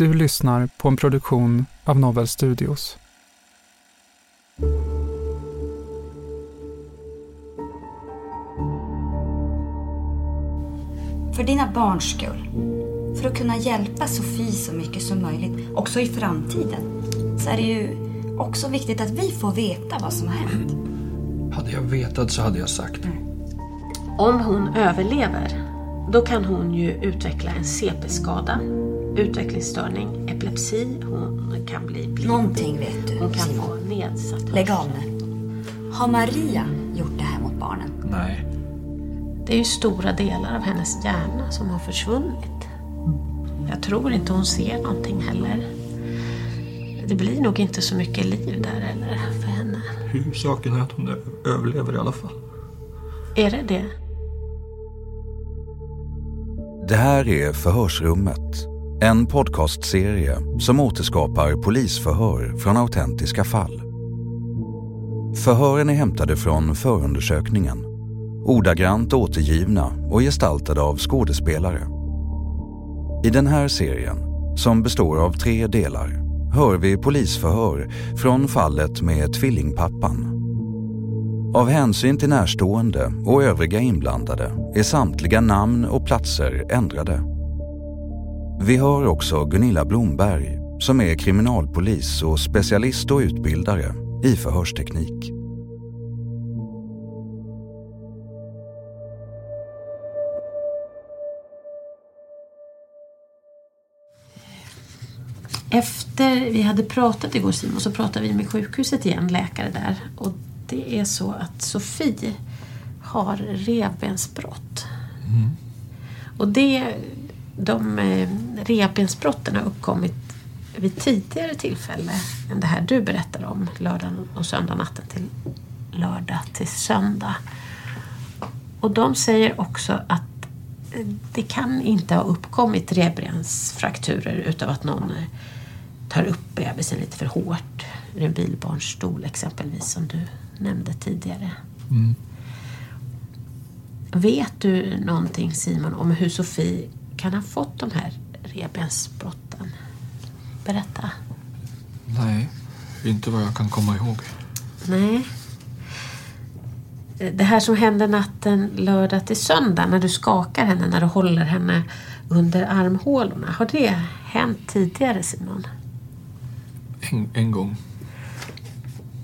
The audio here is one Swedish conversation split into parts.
Du lyssnar på en produktion av Novel Studios. För dina barns skull. För att kunna hjälpa Sofie så mycket som möjligt, också i framtiden, så är det ju också viktigt att vi får veta vad som har hänt. Hade jag vetat så hade jag sagt. Om hon överlever, då kan hon ju utveckla en CP-skada, utvecklingsstörning, epilepsi, hon kan bli blind. Någonting vet du, Hon kan Simon. få nedsatt Lägg av nu. Har Maria gjort det här mot barnen? Nej. Det är ju stora delar av hennes hjärna som har försvunnit. Jag tror inte hon ser någonting heller. Det blir nog inte så mycket liv där heller för henne. Huvudsaken är att hon överlever i alla fall. Är det det? Det här är Förhörsrummet. En podcastserie som återskapar polisförhör från autentiska fall. Förhören är hämtade från förundersökningen. Ordagrant återgivna och gestaltade av skådespelare. I den här serien, som består av tre delar, hör vi polisförhör från fallet med tvillingpappan. Av hänsyn till närstående och övriga inblandade är samtliga namn och platser ändrade. Vi hör också Gunilla Blomberg som är kriminalpolis och specialist och utbildare i förhörsteknik. Efter vi hade pratat igår Simon så pratade vi med sjukhuset igen, läkare där. Och det är så att Sofie har revbensbrott. Och det, de eh, har uppkommit vid tidigare tillfälle än det här du berättar om, lördagen och söndag natten till lördag till söndag. Och de säger också att det kan inte ha uppkommit revbensfrakturer utav att någon tar upp bebisen lite för hårt ur en bilbarnstol exempelvis som du nämnde tidigare. Mm. Vet du någonting Simon om hur Sofie kan ha fått de här revbensbrotten? Berätta. Nej, inte vad jag kan komma ihåg. Nej. Det här som hände natten lördag till söndag när du skakar henne, när du håller henne under armhålorna. Har det hänt tidigare Simon? En, en gång.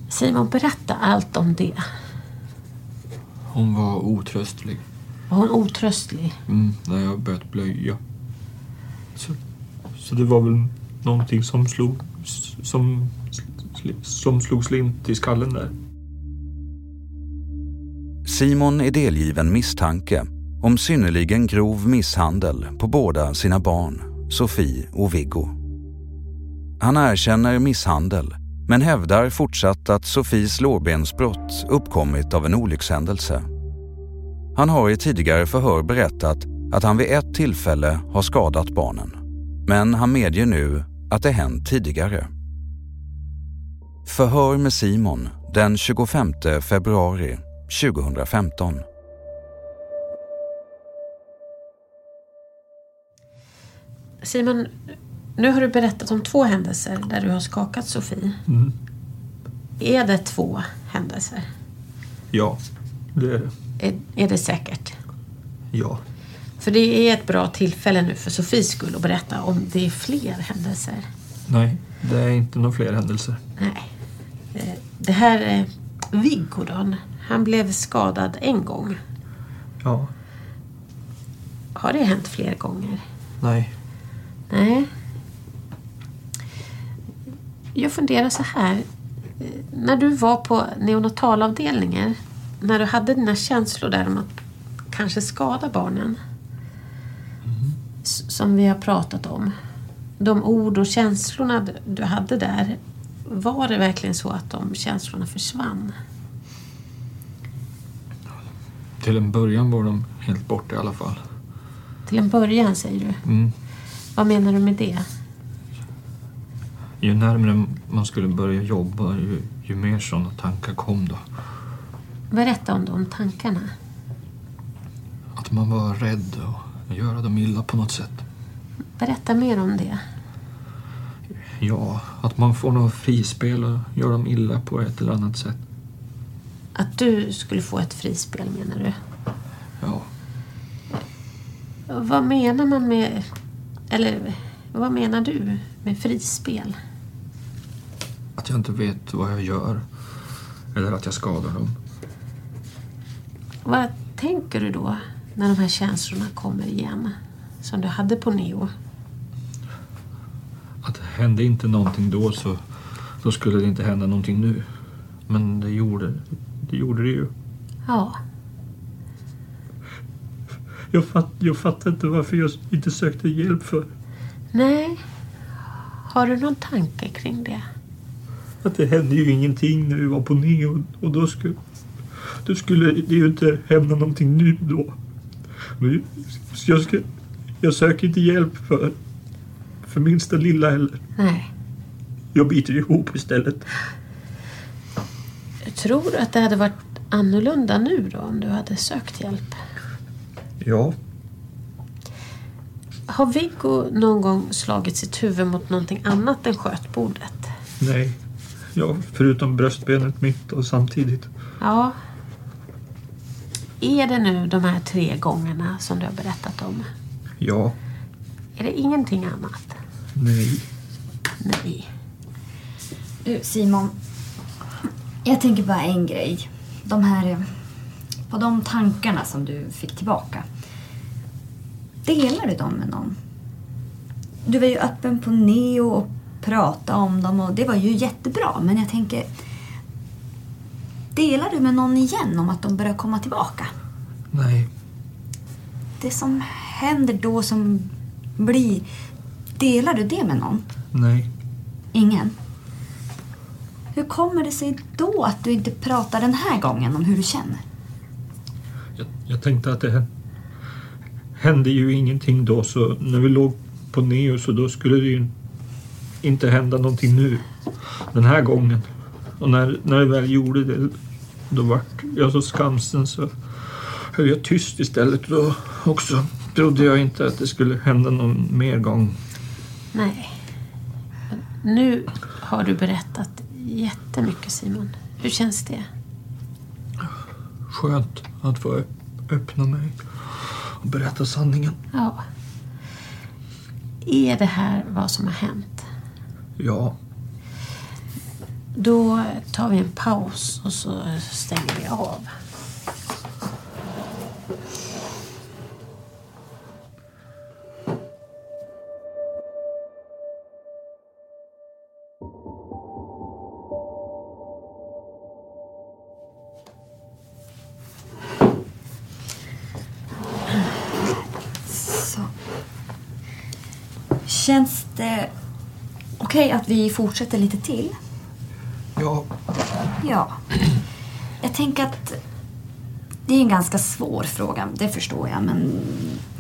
Simon, berätta allt om det. Hon var otröstlig. Var hon otröstlig? Mm, när jag börjat blöja. Så, så det var väl någonting som slog, som, som slog slint i skallen där. Simon är delgiven misstanke om synnerligen grov misshandel på båda sina barn, Sofie och Viggo. Han erkänner misshandel men hävdar fortsatt att Sofies lårbensbrott uppkommit av en olyckshändelse. Han har i tidigare förhör berättat att han vid ett tillfälle har skadat barnen. Men han medger nu att det hänt tidigare. Förhör med Simon den 25 februari 2015. Simon, nu har du berättat om två händelser där du har skakat Sofie. Mm. Är det två händelser? Ja, det är det. Är, är det säkert? Ja. För det är ett bra tillfälle nu för Sofies skull att berätta om det är fler händelser. Nej, det är inte några fler händelser. Nej. Eh, Det här är Viggo då. Han blev skadad en gång. Ja. Har det hänt fler gånger? Nej. Nej. Jag funderar så här. Eh, När du var på neonatalavdelningen, när du hade dina känslor där om att kanske skada barnen. s- Som vi har pratat om. De ord och känslorna du- du hade där. Var det verkligen så att de känslorna försvann? Till en början var de helt borta i alla fall. Till en början säger du. Mm. Vad menar du med det? Ju närmare man skulle börja jobba, ju, ju mer sådana tankar kom då. Berätta om de tankarna. Att man var rädd och göra dem illa på något sätt. Berätta mer om det. Ja, att man får något frispel och gör dem illa på ett eller annat sätt. Att du skulle få ett frispel menar du? Ja, Vad menar man med... Eller vad menar du med frispel? att jag inte vet vad jag gör. Eller att jag skadar dem. Vad tänker du då när de här känslorna kommer igen? Som du hade på Neo? Att hände inte någonting då så då skulle det inte hända någonting nu. Men det gjorde det, gjorde det ju. Ja. Jag, fatt, jag fattar inte varför jag inte sökte hjälp för. Nej. Har du någon tanke kring det? Att det hände ju ingenting när vi var på Neo och då skulle, då skulle det ju inte hända någonting nu då. Så jag, ska, jag söker inte hjälp för, för minsta lilla heller. Nej. Jag biter ihop istället. Tror du att det hade varit annorlunda nu då om du hade sökt hjälp? Ja, Har Viggo någon gång slagit sitt huvud mot någonting annat än skötbordet? nej. Ja, förutom bröstbenet mitt och samtidigt. Ja. Är det nu de här tre gångerna som du har berättat om? Ja, Är det ingenting annat? nej. Nej. Du, Simon. Jag tänker bara en grej. De här... eh, På de tankarna som du fick tillbaka. Delar du dem med någon? Du var ju öppen på Neo och pratade om dem och det var ju jättebra. Men jag tänker... Delar du med någon igen om att de börjar komma tillbaka? Nej. Det som händer då som blir... Delar du det med någon? Nej. Ingen? Hur kommer det sig då att du inte pratar den här gången om hur du känner? Jag, jag tänkte att det hä- hände ju ingenting då så när vi låg på Neo så då skulle det ju inte hända någonting nu. Den här gången. Och när, när jag väl gjorde det då vart jag så skamsen så höll jag tyst istället. Då också trodde jag inte att det skulle hända någon mer gång. Nej. Nu har du berättat jättemycket Simon. Hur känns det? Skönt att få öpp- öppna mig och berätta sanningen. Ja. Är det här vad som har hänt? Ja, då tar vi en paus och så stänger vi av. Så. Känns det okej att vi fortsätter lite till? Ja, Ja. Jag tänker att Det är en ganska svår fråga, det förstår jag. Men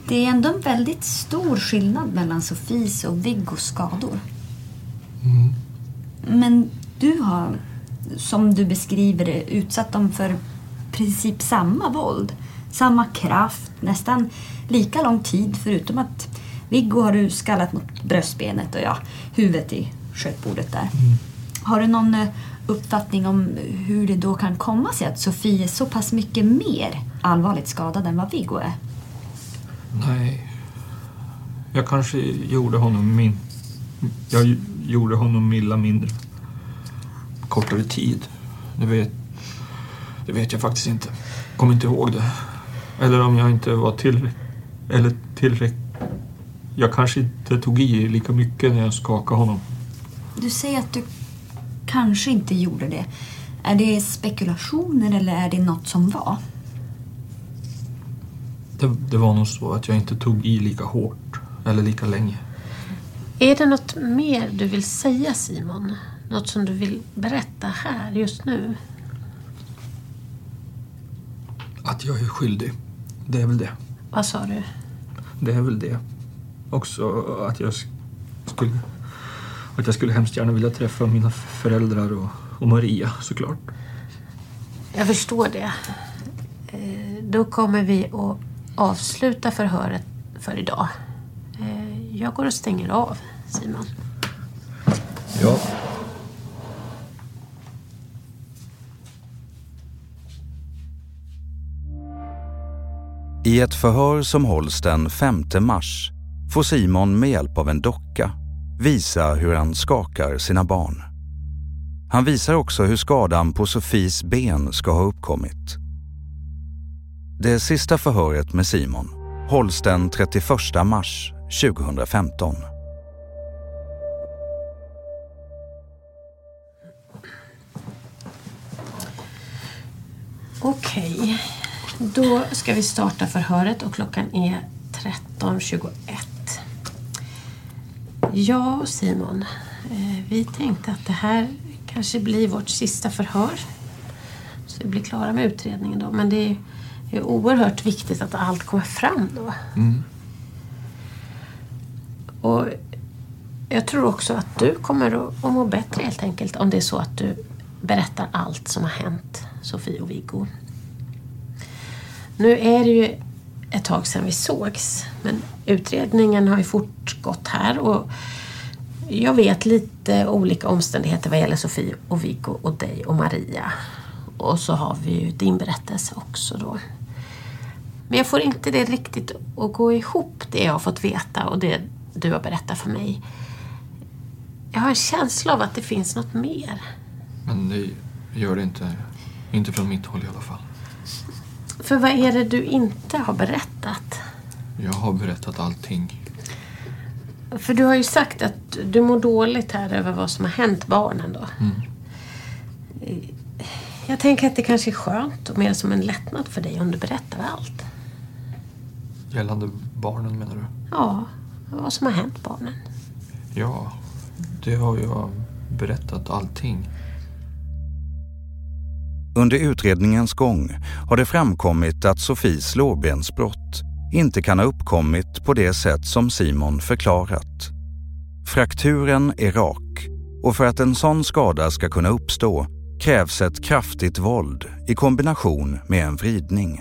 det är ändå en väldigt stor skillnad mellan Sofies och Viggos skador. Mm. Men du har, som du beskriver det, utsatt dem för princip samma våld. Samma kraft, nästan lika lång tid förutom att Viggo har du skallat mot bröstbenet och ja, huvudet i skötbordet där. Har du någon eh, uppfattning om hur det då kan komma sig att Sofie är så pass mycket mer allvarligt skadad än vad Viggo är? Nej. Jag kanske gjorde honom min... Jag gjorde honom illa mindre. Kortare tid. Det vet, det vet jag faktiskt inte. Kommer inte ihåg det. Eller om jag inte var tillräckligt... Eller tillräckligt... Jag kanske inte tog i lika mycket när jag skakade honom. Du säger att du kanske inte gjorde det. Är det spekulationer eller är det något som var? Det, det var nog så att jag inte tog i lika hårt. Eller lika länge. Är det något mer du vill säga Simon? Något som du vill berätta här just nu? Att jag är skyldig. Det är väl det. Vad sa du? Det är väl det. Också att jag sk- skulle... Att jag skulle hemskt gärna vilja träffa mina föräldrar och, och Maria såklart. Jag förstår det. Eh, Då kommer vi att avsluta förhöret för idag. Eh, Jag går och stänger av, Simon. Ja. I ett förhör som hålls den 5 mars får Simon med hjälp av en docka visa hur han skakar sina barn. Han visar också hur skadan på Sofies ben ska ha uppkommit. Det sista förhöret med Simon hålls den 31 mars 2015. Okej, då ska vi starta förhöret och klockan är 13.21. Ja, Simon. eh, Vi tänkte att det här kanske blir vårt sista förhör. Så vi blir klara med utredningen då. Men det är, oerhört viktigt att allt kommer fram då. Och jag tror också att du kommer att att må bättre helt enkelt om det är så att du berättar allt som har hänt Sofie och Viggo. Nu är det ju ett tag sedan vi sågs men utredningen har ju fortgått här och jag vet lite olika omständigheter vad gäller Sofie och Viggo och dig och Maria. Och så har vi ju din berättelse också då. Men jag får inte det riktigt att gå ihop, det jag har fått veta och det du har berättat för mig. Jag har en känsla av att det finns något mer. Men det gör det inte. Inte från mitt håll i alla fall. För vad är det du inte har berättat? Jag har berättat allting. För du har ju sagt att du mår dåligt här över vad som har hänt barnen då. Jag tänker att det kanske är skönt och mer som en lättnad för dig om du berättar allt. Gällande barnen menar du? Ja, vad som har hänt barnen. Ja, det har jag berättat allting. Under utredningens gång har det framkommit att Sofies lårbensbrott inte kan ha uppkommit på det sätt som Simon förklarat. Frakturen är rak och för att en sån skada ska kunna uppstå krävs ett kraftigt våld i kombination med en vridning.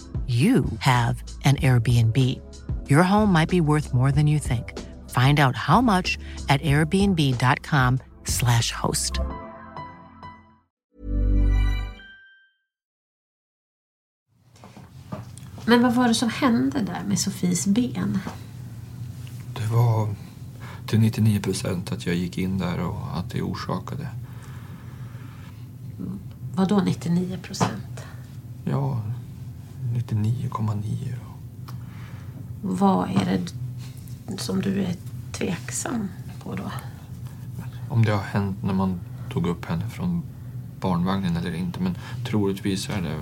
you have an Airbnb. Your home might be worth more than you think. Find out how much at airbnb.com/slash host. Men vad var det som hände där med Sofies ben? Det var till 99 procent att jag gick in där och att det orsakade. Vad då 99 procent? Ja, 99,9 då. Vad är det som du är tveksam på då? Om det har hänt när man tog upp henne från barnvagnen eller inte. Men troligtvis är det,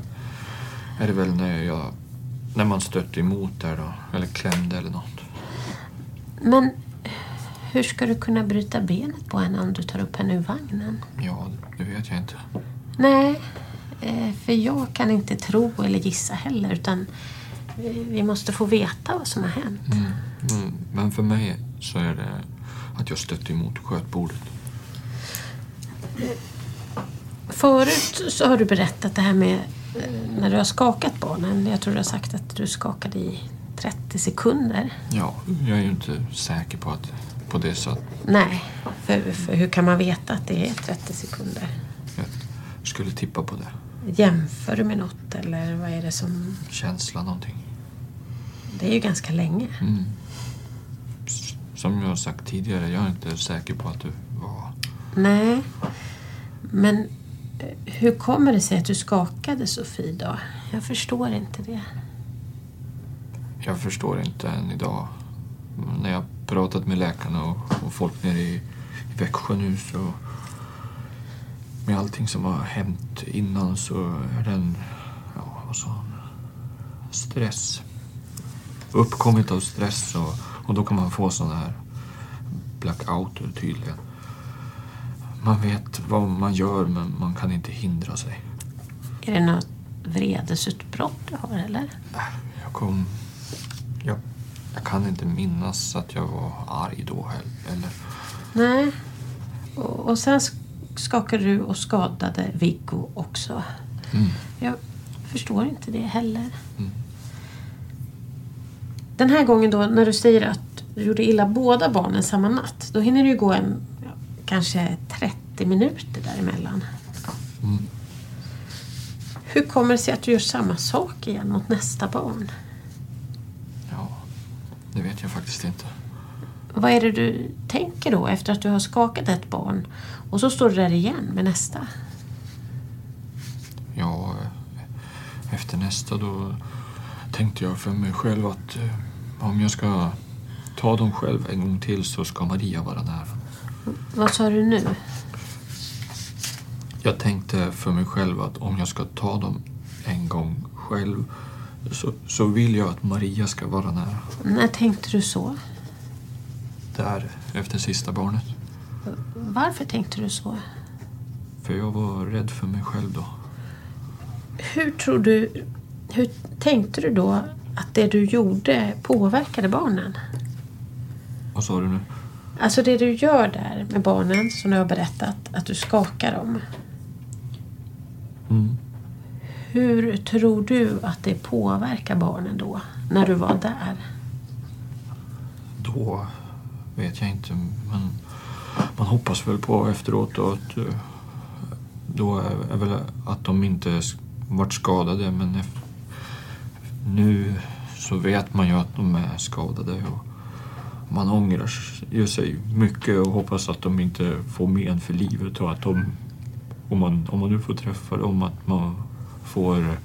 är det väl när, jag, när man stötte emot där då. Eller klämde eller något. Men hur ska du kunna bryta benet på henne om du tar upp henne ur vagnen? Ja, det vet jag inte. Nej, för jag kan inte tro eller gissa heller utan eh, vi måste få veta vad som har hänt. Mm. Mm. Men för mig så är det att jag stötte emot skötbordet. Förut så har du berättat det här med eh, när du har skakat barnen. Jag tror du har sagt att du skakade i 30 sekunder. Ja, jag är ju inte säker på, att, på det så att Nej, för, för hur kan man veta att det är 30 sekunder? jag skulle tippa på det. Jämför du med något eller vad är det som... Känsla någonting. Det är ju ganska länge. Mm. Som jag har sagt tidigare, jag är inte säker på att du var... Nej, men hur kommer det sig att du skakade Sofie då? Jag förstår inte det. Jag förstår inte än idag. När jag pratat med läkarna och, och folk nere i, i Växjö nu så... Med allting som har hänt innan så är den... Ja, vad sa han? Stress. Uppkommit av stress och, och då kan man få sådana här blackouter tydligen. Man vet vad man gör men man kan inte hindra sig. Är det något vredesutbrott du har eller? Jag kom... Jag, jag kan inte minnas att jag var arg då heller. Eller, Nej. Och, och sen skakade du och skadade Viggo också. Mm. Jag, förstår inte det heller. Den här gången då när du säger att du gjorde illa båda barnen samma natt. Då hinner det ju gå en ja, kanske 30 minuter däremellan. Mm. Hur kommer det sig att du gör samma sak igen mot nästa barn? Det vet jag faktiskt inte. Vad är det du tänker då efter att du har skakat ett barn och så står du där igen med nästa? Ja, efter nästa då tänkte jag för mig själv att eh, om jag ska ta dem själv en gång till så ska Maria vara nära. Vad sa du nu? Jag tänkte för mig själv att om jag ska ta dem en gång själv så, så vill jag att Maria ska vara nära. När tänkte du så? Där, efter sista barnet. Varför tänkte du så? För jag var rädd för mig själv då. Hur tror du... Hur tänkte du då att det du gjorde påverkade barnen? Vad sa du nu? Alltså det du gör där med barnen, som du har berättat, att du skakar dem. Mm. Hur tror du att det påverkar barnen då, när du var där? Då vet jag inte, men man hoppas väl på efteråt då att eh, då är, är väl att de inte varit vart skadade men nu så vet man ju att de är skadade och man ångrar ju sig mycket och hoppas att de inte får men för livet och att de, om man, om man nu får träffa dem, att man får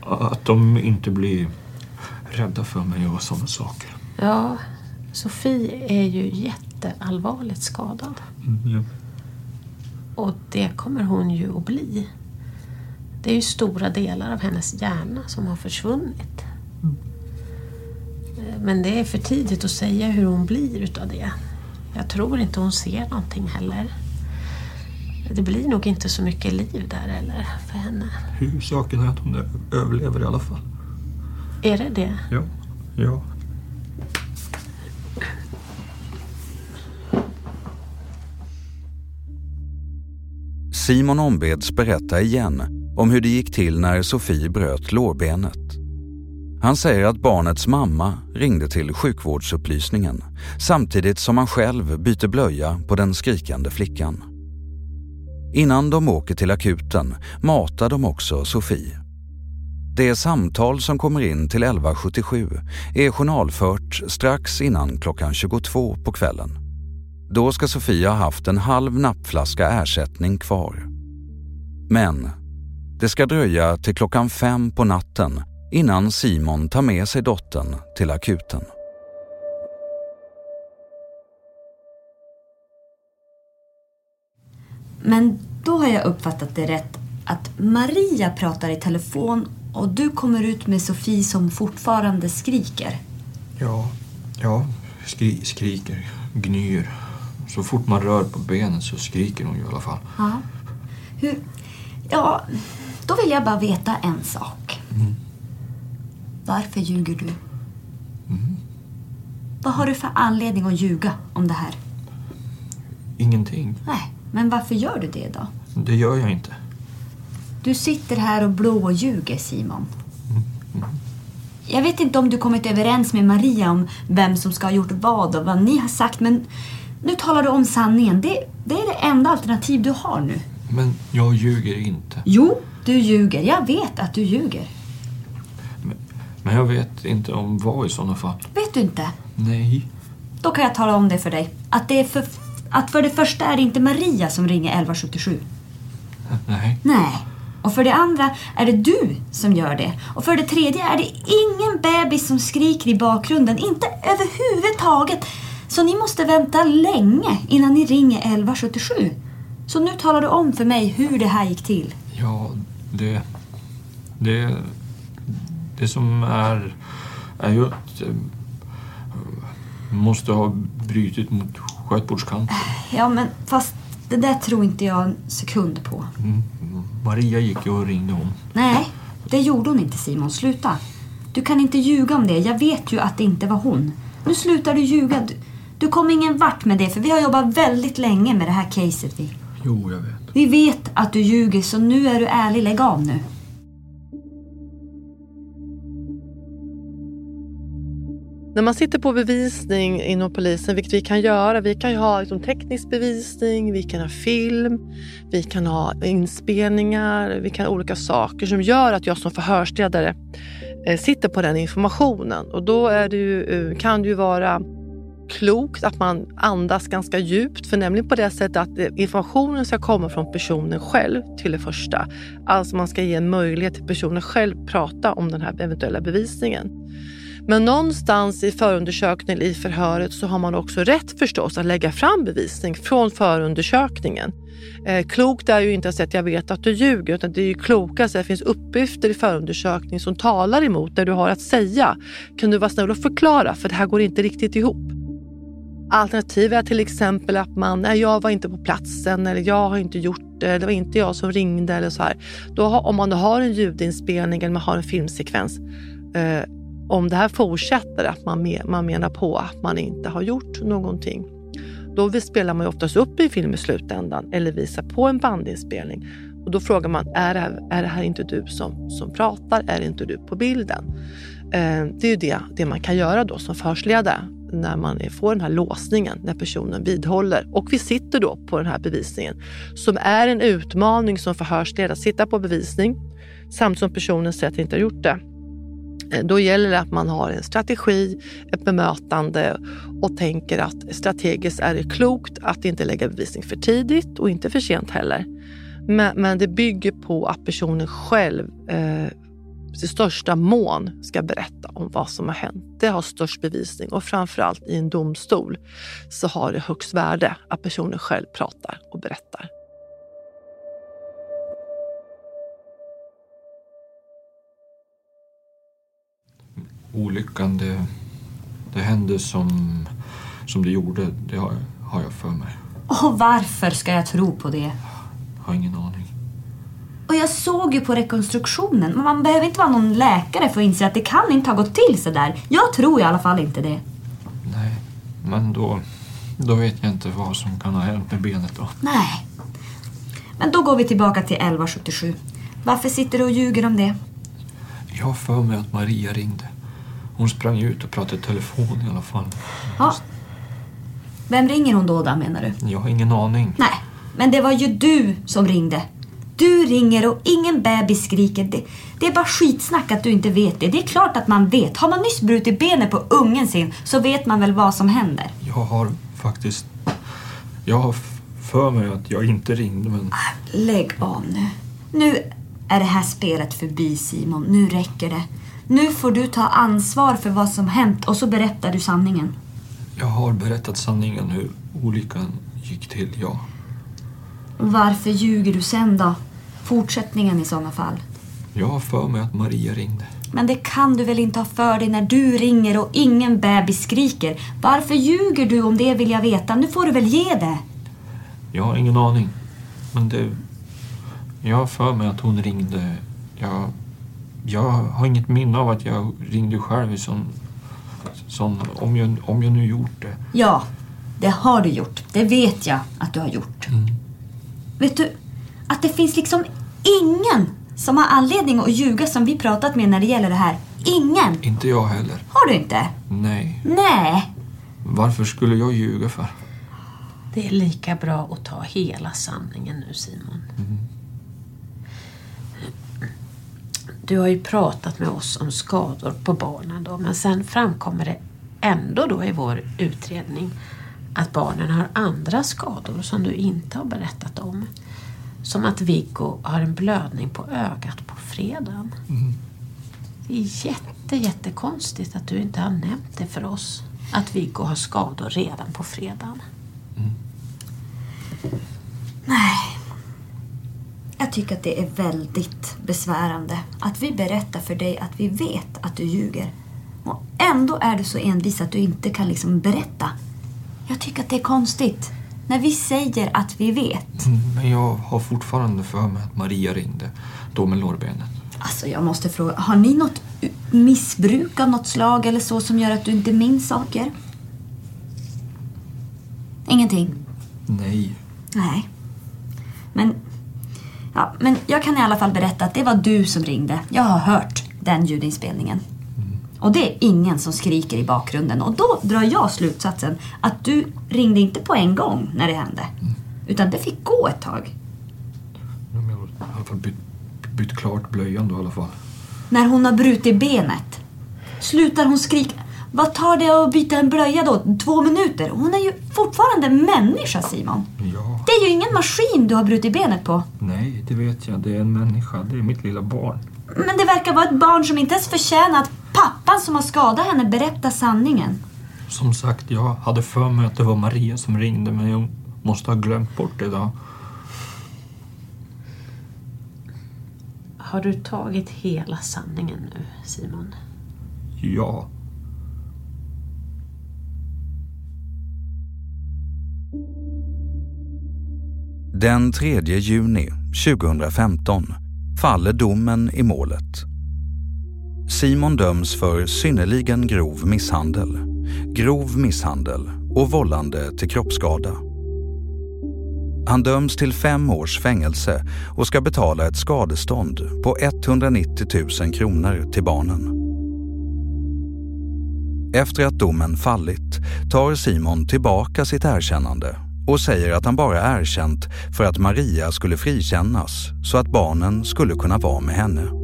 att de inte blir rädda för mig och sådana saker. Ja, Sofie är ju jätteallvarligt skadad. Ja. Och det kommer hon ju att bli. Det är ju stora delar av hennes hjärna som har försvunnit. Eh, Men det är för tidigt att säga hur hon blir utav det. Jag tror inte hon ser någonting heller. Det blir nog inte så mycket liv där heller för henne. Huvudsaken är att hon överlever i alla fall. Är det det? Ja. Ja. Simon ombeds berätta igen om hur det gick till när Sofie bröt lårbenet. Han säger att barnets mamma ringde till sjukvårdsupplysningen samtidigt som han själv byter blöja på den skrikande flickan. Innan de åker till akuten matar de också Sofie. Det samtal som kommer in till 1177 är journalfört strax innan klockan 22 på kvällen. Då ska Sofia ha haft en halv nappflaska ersättning kvar. Men det ska dröja till klockan fem på natten innan Simon tar med sig dottern till akuten. Men då har jag uppfattat det rätt att Maria pratar i telefon och du kommer ut med Sofie som fortfarande skriker. Ja. Ja. Skri skriker. Gnyr. Så fort man rör på benen så skriker hon ju i alla fall. Ja. Hur? Ja, då vill jag bara veta en sak. Varför ljuger du? Vad har du för anledning att ljuga om det här? Ingenting. Nej, men varför gör du det då? Det gör jag inte. Du sitter här och blåljuger, Simon. Jag vet inte om du kommit överens med Maria om vem som ska ha gjort vad och vad ni har sagt, men nu talar du om sanningen. Det, det är det enda alternativ du har nu. Men jag ljuger inte. Jo, du ljuger. Jag vet att du ljuger. Men jag vet inte om vad i sådana fall. Vet du inte? Nej. Då kan jag tala om det för dig. Att, det för, att för det första är det inte Maria som ringer 1177. Nej. Nej. Och för det andra är det du som gör det. Och för det tredje är det ingen bebis som skriker i bakgrunden. Inte överhuvudtaget. Så ni måste vänta länge innan ni ringer 1177. Så nu talar du om för mig hur det här gick till. Ja, det... Det... Det som är... Är ju att... eh, måste ha brutit mot skötbordskanten. Ja, men fast det där tror inte jag en sekund på. Mm. Maria gick ju och ringde hon. Nej, det gjorde hon inte Simon. Sluta. Du kan inte ljuga om det. Jag vet ju att det inte var hon. Nu slutar du ljuga. Du, du kommer ingen vart med det, för vi har jobbat väldigt länge med det här caset. Vi. Jo, jag vet. Vi vet att du ljuger, så nu är du ärlig. Lägg av nu. När man sitter på bevisning inom polisen, vilket vi kan göra, vi kan ju ha liksom, teknisk bevisning, vi kan ha film, vi kan ha inspelningar, vi kan ha olika saker som gör att jag som förhörsledare eh, sitter på den informationen. Och då det ju, eh, kan det ju vara klokt att man andas ganska djupt. För nämligen på det sättet att informationen ska komma från personen själv till det första. Alltså man ska ge en möjlighet till personen själv prata om den här eventuella bevisningen. Men någonstans i förundersökningen, i förhöret, så har man också rätt förstås att lägga fram bevisning från förundersökningen. Eh, klokt är ju inte att säga att jag vet att du ljuger, utan det är ju klokast att det finns uppgifter i förundersökningen som talar emot det du har att säga. Kan du vara snäll och förklara, för det här går inte riktigt ihop. Alternativ är till exempel att man, nej jag var inte på platsen eller jag har inte gjort det, det var inte jag som ringde eller så här. Då har, om man har en ljudinspelning eller man har en filmsekvens, eh, om det här fortsätter, att man, me, man menar på att man inte har gjort någonting, då spelar man ju oftast upp i film i slutändan eller visar på en bandinspelning. Och då frågar man, är det här, är det här inte du som, som pratar? Är det inte du på bilden? Eh, det är ju det, det man kan göra då som förhörsledare när man får den här låsningen, när personen vidhåller. Och vi sitter då på den här bevisningen som är en utmaning som förhörsledare, att sitta på bevisning samtidigt som personen säger att inte har gjort det. Eh, då gäller det att man har en strategi, ett bemötande och tänker att strategiskt är det klokt att inte lägga bevisning för tidigt och inte för sent heller. Men, men det bygger på att personen själv eh, i största mån ska berätta om vad som har hänt. Det har störst bevisning och framförallt i en domstol så har det högst värde att personen själv pratar och berättar. Olyckan, det, det hände som, som det gjorde, det har, har jag för mig. Och varför ska jag tro på det? Jag har ingen aning. Och jag såg ju på rekonstruktionen, men man behöver inte vara någon läkare för att inse att det kan inte ha gått till så där. Jag tror i alla fall inte det. Nej, men då, då vet jag inte vad som kan ha hänt med benet då. Nej. Men då går vi tillbaka till 1177. Varför sitter du och ljuger om det? Jag har för mig att Maria ringde. Hon sprang ut och pratade i telefon i alla fall. Ja. Vem ringer hon då, då menar du? Jag har ingen aning. Nej, men det var ju du som ringde. Du ringer och ingen bebis skriker. Det, det, är bara skitsnack att du inte vet det. Det är klart att man vet. Har man nyss brutit benet på ungen sin så vet man väl vad som händer. Jag har faktiskt... Jag har för mig att jag inte ringde men... Ah, lägg av nu. Nu är det här spelet förbi Simon. Nu räcker det. Nu får du ta ansvar för vad som hänt och så berättar du sanningen. Jag har berättat sanningen hur olyckan gick till, ja. Varför ljuger du sen då? Fortsättningen i sådana fall. Jag har för mig att Maria ringde. Men det kan du väl inte ha för dig när du ringer och ingen bebis skriker? Varför ljuger du om det vill jag veta? Nu får du väl ge det? Jag har ingen aning. Men det... Jag har för mig att hon ringde. Jag, jag har inget minne av att jag ringde själv i sån... sån om, jag, om jag nu gjort det. Ja, det har du gjort. Det vet jag att du har gjort. Mm. Vet du, att det finns liksom ingen som har anledning att ljuga som vi pratat med när det gäller det här. Ingen! Inte jag heller. Har du inte? Nej. Nej. Varför skulle jag ljuga för? Det är lika bra att ta hela sanningen nu Simon. Mm. Du har ju pratat med oss om skador på barnen då, men sen framkommer det ändå då i vår utredning att barnen har andra skador som du inte har berättat om. Som att Viggo har en blödning på ögat på fredagen. Mm. Det är jätte, jättekonstigt att du inte har nämnt det för oss. Att Viggo har skador redan på fredagen. Mm. Nej. Jag tycker att det är väldigt besvärande att vi berättar för dig att vi vet att du ljuger. Och ändå är du så envis att du inte kan liksom berätta. Jag tycker att det är konstigt. När vi säger att vi vet. Mm, men jag har fortfarande för mig att Maria ringde. Då med lårbenet. Alltså jag måste fråga, har ni något missbruk av något slag eller så som gör att du inte minns saker? Ingenting? Nej. Nej. Men, ja, men jag kan i alla fall berätta att det var du som ringde. Jag har hört den ljudinspelningen. Och det är ingen som skriker i bakgrunden. Och då drar jag slutsatsen att du ringde inte på en gång när det hände. Utan det fick gå ett tag. Jag har i alla fall bytt, bytt klart blöjan då i alla fall. När hon har brutit benet. Slutar hon skrika? Vad tar det att byta en blöja då? Två minuter? Hon är ju fortfarande människa Simon. Ja, Det är ju ingen maskin du har brutit benet på. nej, det vet jag. Det är en människa. Det är mitt lilla barn. Men det verkar vara ett barn som inte ens förtjänar att pappan som har skadat henne berättar sanningen. Som sagt, jag hade för mig att det var Maria som ringde men jag måste ha glömt bort det idag. Har du tagit hela sanningen nu, Simon? Ja. Den 3 juni 2015 faller domen i målet. Simon döms för synnerligen grov misshandel, grov misshandel och vållande till kroppsskada. Han döms till fem års fängelse och ska betala ett skadestånd på 190 000 kronor till barnen. Efter att domen fallit tar Simon tillbaka sitt erkännande och säger att han bara erkänt för att Maria skulle frikännas så att barnen skulle kunna vara med henne.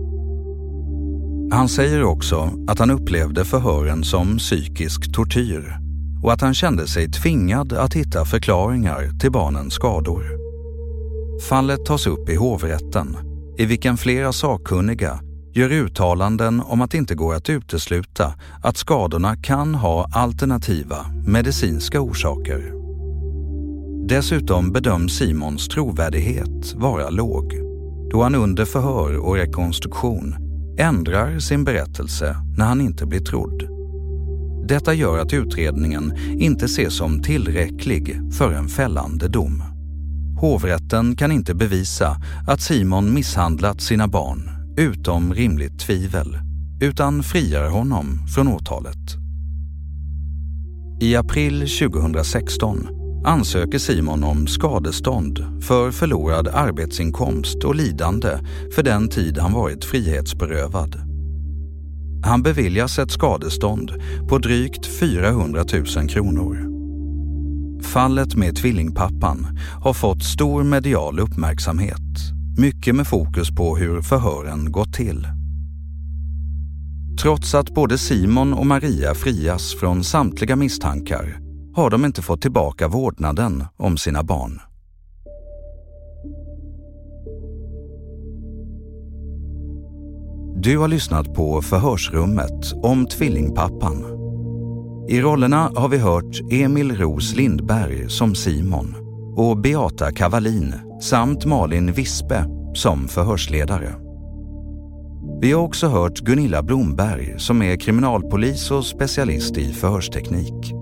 Han säger också att han upplevde förhören som psykisk tortyr och att han kände sig tvingad att hitta förklaringar till barnens skador. Fallet tas upp i hovrätten i vilken flera sakkunniga gör uttalanden om att det inte går att utesluta att skadorna kan ha alternativa medicinska orsaker. Dessutom bedöms Simons trovärdighet vara låg då han under förhör och rekonstruktion ändrar sin berättelse när han inte blir trodd. Detta gör att utredningen inte ses som tillräcklig för en fällande dom. Hovrätten kan inte bevisa att Simon misshandlat sina barn utom rimligt tvivel utan friar honom från åtalet. I april 2016 ansöker Simon om skadestånd för förlorad arbetsinkomst och lidande för den tid han varit frihetsberövad. Han beviljas ett skadestånd på drygt 400 000 kronor. Fallet med tvillingpappan har fått stor medial uppmärksamhet, mycket med fokus på hur förhören gått till. Trots att både Simon och Maria frias från samtliga misstankar har de inte fått tillbaka vårdnaden om sina barn. Du har lyssnat på Förhörsrummet om tvillingpappan. I rollerna har vi hört Emil Ros Lindberg som Simon och Beata Kavalin samt Malin Vispe som förhörsledare. Vi har också hört Gunilla Blomberg som är kriminalpolis och specialist i förhörsteknik.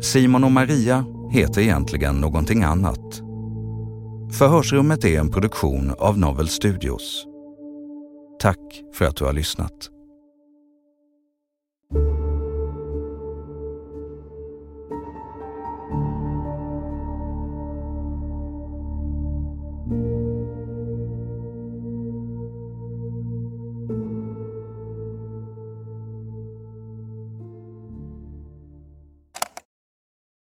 Simon och Maria heter egentligen någonting annat. Förhörsrummet är en produktion av Novel Studios. Tack för att du har lyssnat.